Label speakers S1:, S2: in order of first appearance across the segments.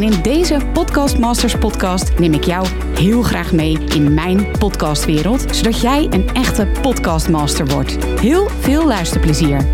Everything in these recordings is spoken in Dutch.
S1: En in deze Podcast Masters podcast neem ik jou heel graag mee in mijn podcastwereld, zodat jij een echte podcastmaster wordt. Heel veel luisterplezier.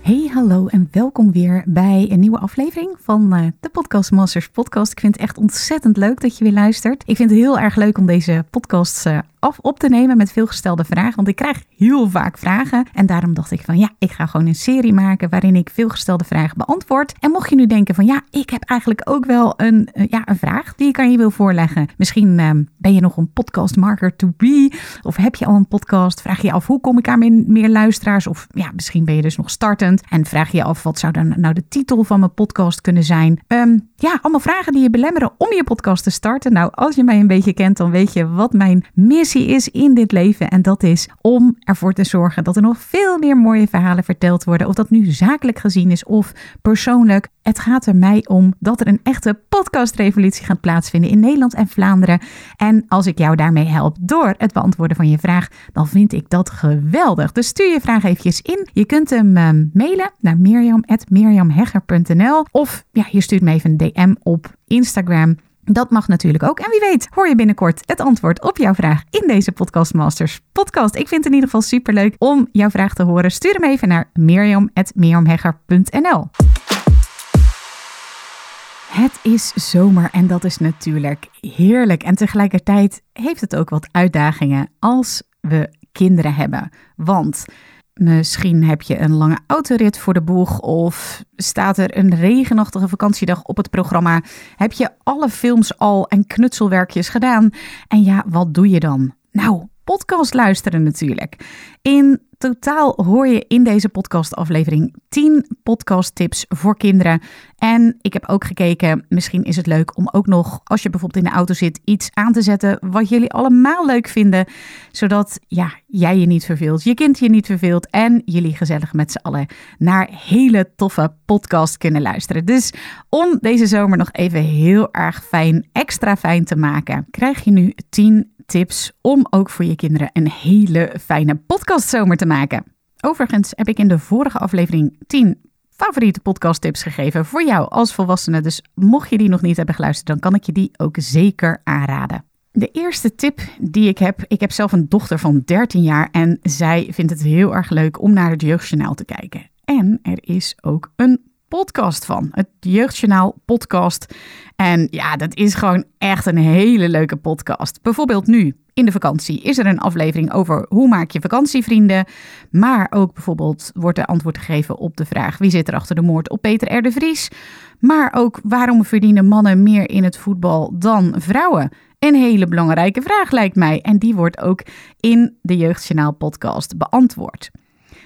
S1: Hey, hallo en welkom weer bij een nieuwe aflevering van uh, de Podcast Masters podcast. Ik vind het echt ontzettend leuk dat je weer luistert. Ik vind het heel erg leuk om deze podcasts uh, af op te nemen met veelgestelde vragen. Want ik krijg heel vaak vragen. En daarom dacht ik van ja, ik ga gewoon een serie maken waarin ik veelgestelde vragen beantwoord. En mocht je nu denken van ja, ik heb eigenlijk ook wel een, uh, ja, een vraag die ik aan je wil voorleggen. Misschien uh, ben je nog een podcast marker to be. Of heb je al een podcast? Vraag je af hoe kom ik aan meer, meer luisteraars? Of ja, misschien ben je dus nog startend. En vraag je af wat zou dan nou de titel van mijn podcast kunnen zijn? Um, ja, allemaal vragen die je belemmeren om je podcast te starten. Nou, als je mij een beetje kent, dan weet je wat mijn is in dit leven. En dat is om ervoor te zorgen dat er nog veel meer mooie verhalen verteld worden. Of dat nu zakelijk gezien is of persoonlijk. Het gaat er mij om dat er een echte podcastrevolutie gaat plaatsvinden in Nederland en Vlaanderen. En als ik jou daarmee help door het beantwoorden van je vraag, dan vind ik dat geweldig. Dus stuur je vraag eventjes in. Je kunt hem uh, mailen naar mirjam.mirjamhegger.nl of ja, je stuurt me even een DM op Instagram. Dat mag natuurlijk ook. En wie weet, hoor je binnenkort het antwoord op jouw vraag in deze Podcast Masters podcast. Ik vind het in ieder geval superleuk om jouw vraag te horen. Stuur hem even naar mirjam.mirjamhegger.nl. Het is zomer en dat is natuurlijk heerlijk. En tegelijkertijd heeft het ook wat uitdagingen als we kinderen hebben. Want Misschien heb je een lange autorit voor de boeg of staat er een regenachtige vakantiedag op het programma. Heb je alle films al en knutselwerkjes gedaan? En ja, wat doe je dan? Nou, podcast luisteren natuurlijk. In totaal hoor je in deze podcastaflevering 10 podcasttips voor kinderen. En ik heb ook gekeken, misschien is het leuk om ook nog, als je bijvoorbeeld in de auto zit, iets aan te zetten wat jullie allemaal leuk vinden. Zodat ja, jij je niet verveelt, je kind je niet verveelt en jullie gezellig met z'n allen naar hele toffe podcast kunnen luisteren. Dus om deze zomer nog even heel erg fijn, extra fijn te maken, krijg je nu 10 tips om ook voor je kinderen een hele fijne podcastzomer te maken. Overigens heb ik in de vorige aflevering 10 favoriete podcasttips gegeven voor jou als volwassene. Dus mocht je die nog niet hebben geluisterd, dan kan ik je die ook zeker aanraden. De eerste tip die ik heb, ik heb zelf een dochter van 13 jaar en zij vindt het heel erg leuk om naar het Jeugdjournaal te kijken. En er is ook een podcast van. Het Jeugdjournaal podcast. En ja, dat is gewoon echt een hele leuke podcast. Bijvoorbeeld nu, in de vakantie, is er een aflevering over hoe maak je vakantievrienden. Maar ook bijvoorbeeld wordt er antwoord gegeven op de vraag wie zit er achter de moord op Peter R. de Vries. Maar ook waarom verdienen mannen meer in het voetbal dan vrouwen? Een hele belangrijke vraag lijkt mij. En die wordt ook in de Jeugdjournaal podcast beantwoord.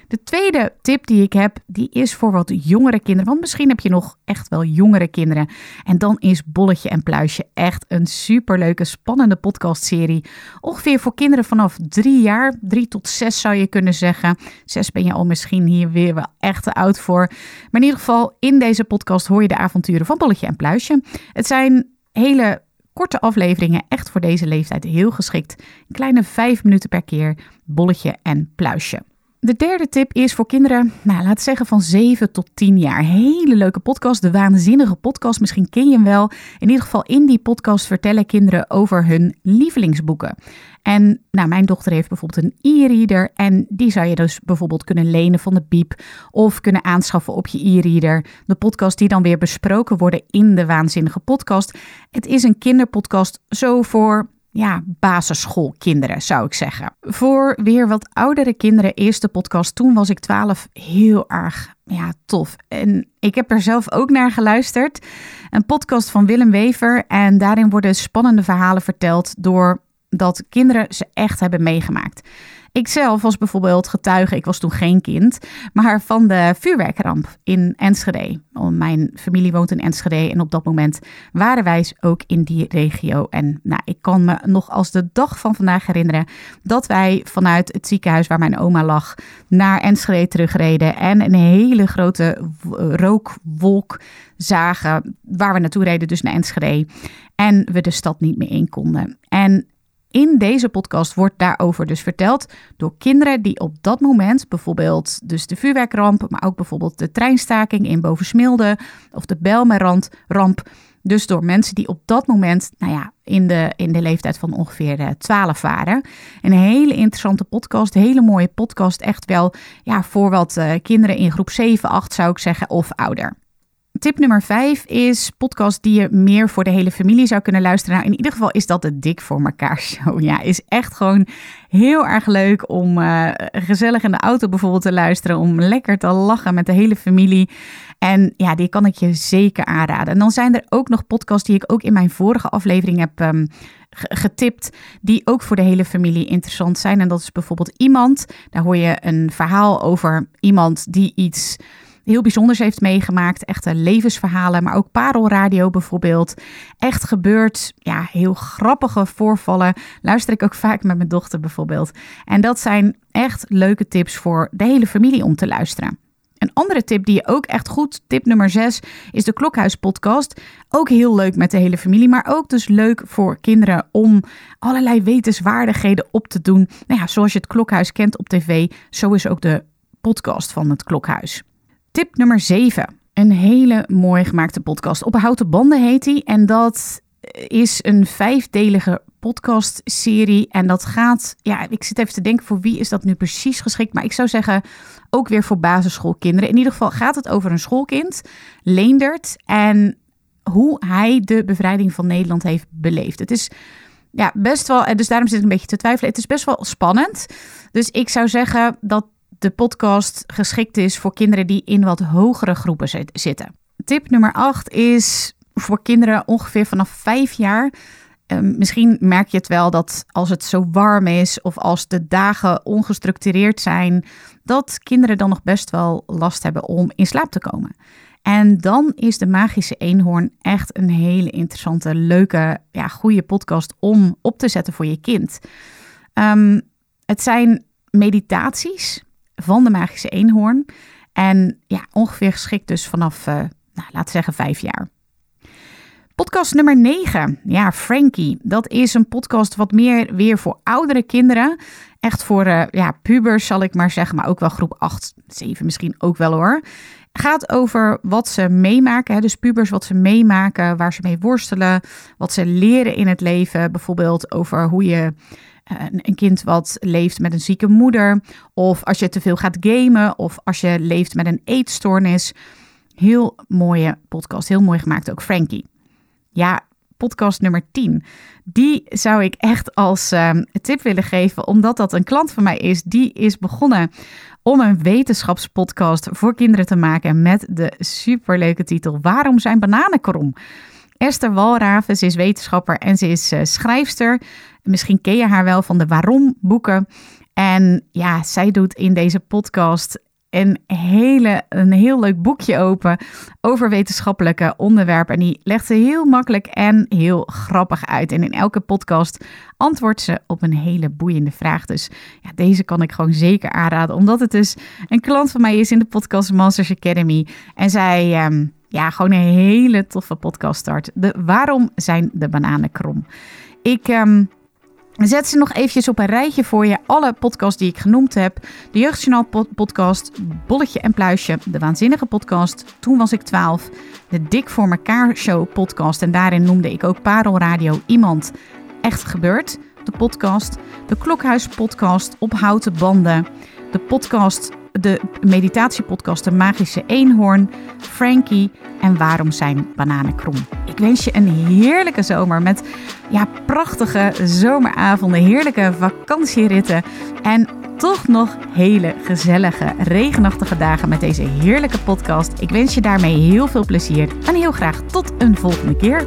S1: De tweede tip die ik heb, die is voor wat jongere kinderen. Want misschien heb je nog echt wel jongere kinderen. En dan is Bolletje en Pluisje echt een superleuke, spannende podcastserie. Ongeveer voor kinderen vanaf drie jaar. Drie tot zes zou je kunnen zeggen. Zes ben je al misschien hier weer wel echt te oud voor. Maar in ieder geval, in deze podcast hoor je de avonturen van Bolletje en Pluisje. Het zijn hele korte afleveringen, echt voor deze leeftijd heel geschikt. Een kleine vijf minuten per keer, bolletje en pluisje. De derde tip is voor kinderen, nou, laten zeggen van 7 tot 10 jaar. Hele leuke podcast, de Waanzinnige Podcast. Misschien ken je hem wel. In ieder geval in die podcast vertellen kinderen over hun lievelingsboeken. En nou, mijn dochter heeft bijvoorbeeld een e-reader en die zou je dus bijvoorbeeld kunnen lenen van de Biep of kunnen aanschaffen op je e-reader. De podcast die dan weer besproken worden in de Waanzinnige Podcast. Het is een kinderpodcast zo voor ja, basisschoolkinderen, zou ik zeggen. Voor weer wat oudere kinderen, eerste podcast, toen was ik 12, heel erg ja, tof. En ik heb er zelf ook naar geluisterd. Een podcast van Willem Wever. En daarin worden spannende verhalen verteld door dat kinderen ze echt hebben meegemaakt. Ik zelf was bijvoorbeeld getuige, ik was toen geen kind, maar van de vuurwerkramp in Enschede. Mijn familie woont in Enschede en op dat moment waren wij ook in die regio. En nou, ik kan me nog als de dag van vandaag herinneren dat wij vanuit het ziekenhuis waar mijn oma lag naar Enschede terugreden en een hele grote rookwolk zagen waar we naartoe reden, dus naar Enschede. En we de stad niet meer in konden. En in deze podcast wordt daarover dus verteld door kinderen die op dat moment, bijvoorbeeld dus de vuurwerkramp, maar ook bijvoorbeeld de treinstaking in Bovensmilde of de Belmerand-ramp. Dus door mensen die op dat moment, nou ja, in de, in de leeftijd van ongeveer 12 eh, waren. Een hele interessante podcast, hele mooie podcast. Echt wel ja, voor wat uh, kinderen in groep 7, 8 zou ik zeggen, of ouder. Tip nummer 5 is podcast die je meer voor de hele familie zou kunnen luisteren. Nou, in ieder geval is dat de Dik voor elkaar show. Ja, is echt gewoon heel erg leuk om uh, gezellig in de auto bijvoorbeeld te luisteren. Om lekker te lachen met de hele familie. En ja, die kan ik je zeker aanraden. En dan zijn er ook nog podcasts die ik ook in mijn vorige aflevering heb um, getipt, die ook voor de hele familie interessant zijn. En dat is bijvoorbeeld iemand, daar hoor je een verhaal over iemand die iets heel bijzonders heeft meegemaakt. Echte levensverhalen, maar ook parelradio bijvoorbeeld. Echt gebeurt, ja, heel grappige voorvallen. Luister ik ook vaak met mijn dochter bijvoorbeeld. En dat zijn echt leuke tips voor de hele familie om te luisteren. Een andere tip die je ook echt goed, tip nummer 6, is de Klokhuis podcast. Ook heel leuk met de hele familie, maar ook dus leuk voor kinderen om allerlei wetenswaardigheden op te doen. Nou ja, zoals je het Klokhuis kent op tv, zo is ook de podcast van het Klokhuis. Tip nummer 7. Een hele mooi gemaakte podcast. Op houten banden heet hij. En dat is een vijfdelige podcastserie. En dat gaat, ja, ik zit even te denken voor wie is dat nu precies geschikt. Maar ik zou zeggen ook weer voor basisschoolkinderen. In ieder geval gaat het over een schoolkind, Leendert. En hoe hij de bevrijding van Nederland heeft beleefd. Het is ja, best wel, dus daarom zit ik een beetje te twijfelen. Het is best wel spannend. Dus ik zou zeggen dat de podcast geschikt is voor kinderen die in wat hogere groepen zitten. Tip nummer 8 is voor kinderen ongeveer vanaf 5 jaar. Ehm, misschien merk je het wel dat als het zo warm is of als de dagen ongestructureerd zijn, dat kinderen dan nog best wel last hebben om in slaap te komen. En dan is de Magische Eenhoorn echt een hele interessante, leuke, ja, goede podcast om op te zetten voor je kind. Um, het zijn meditaties van de magische eenhoorn. En ja, ongeveer geschikt dus vanaf, uh, nou, laten we zeggen, vijf jaar. Podcast nummer 9. Ja, Frankie. Dat is een podcast wat meer weer voor oudere kinderen. Echt voor uh, ja, pubers zal ik maar zeggen, maar ook wel groep 8, 7 misschien ook wel hoor. Gaat over wat ze meemaken, hè, dus pubers wat ze meemaken, waar ze mee worstelen, wat ze leren in het leven. Bijvoorbeeld over hoe je eh, een kind wat leeft met een zieke moeder, of als je te veel gaat gamen, of als je leeft met een eetstoornis. Heel mooie podcast, heel mooi gemaakt ook, Frankie. Ja, podcast nummer 10. Die zou ik echt als uh, tip willen geven, omdat dat een klant van mij is. Die is begonnen om een wetenschapspodcast voor kinderen te maken met de superleuke titel Waarom zijn bananen krom? Esther Walraven, ze is wetenschapper en ze is uh, schrijfster. Misschien ken je haar wel van de Waarom boeken. En ja, zij doet in deze podcast een, hele, een heel leuk boekje open over wetenschappelijke onderwerpen. En die legt ze heel makkelijk en heel grappig uit. En in elke podcast antwoordt ze op een hele boeiende vraag. Dus ja, deze kan ik gewoon zeker aanraden, omdat het dus een klant van mij is in de podcast Masters Academy. En zij. Ehm, ja, gewoon een hele toffe podcast start. De Waarom zijn de bananen krom? Ik um, zet ze nog eventjes op een rijtje voor je. Alle podcasts die ik genoemd heb. De Jeugdjournaal podcast, Bolletje en Pluisje, De Waanzinnige podcast, Toen was ik 12. De Dik voor elkaar show podcast. En daarin noemde ik ook Parelradio Iemand Echt Gebeurd. De podcast. De Klokhuis podcast op houten banden. De podcast de meditatiepodcast De Magische Eenhoorn, Frankie en Waarom zijn bananen krom. Ik wens je een heerlijke zomer met ja, prachtige zomeravonden, heerlijke vakantieritten en toch nog hele gezellige regenachtige dagen met deze heerlijke podcast. Ik wens je daarmee heel veel plezier en heel graag tot een volgende keer.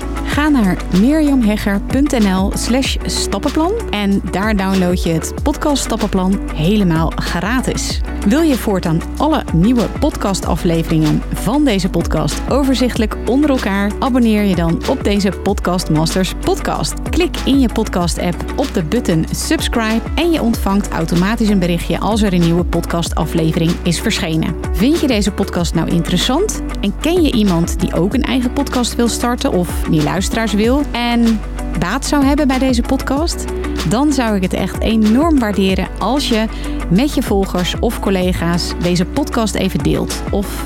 S1: Ga naar mirjamhegger.nl slash stappenplan en daar download je het podcast stappenplan helemaal gratis. Wil je voortaan alle nieuwe podcastafleveringen van deze podcast overzichtelijk onder elkaar? Abonneer je dan op deze Podcast Masters podcast. Klik in je podcast app op de button subscribe en je ontvangt automatisch een berichtje als er een nieuwe podcastaflevering is verschenen. Vind je deze podcast nou interessant en ken je iemand die ook een eigen podcast wil starten of die luisteraars wil en baat zou hebben bij deze podcast? Dan zou ik het echt enorm waarderen als je met je volgers of collega's deze podcast even deelt of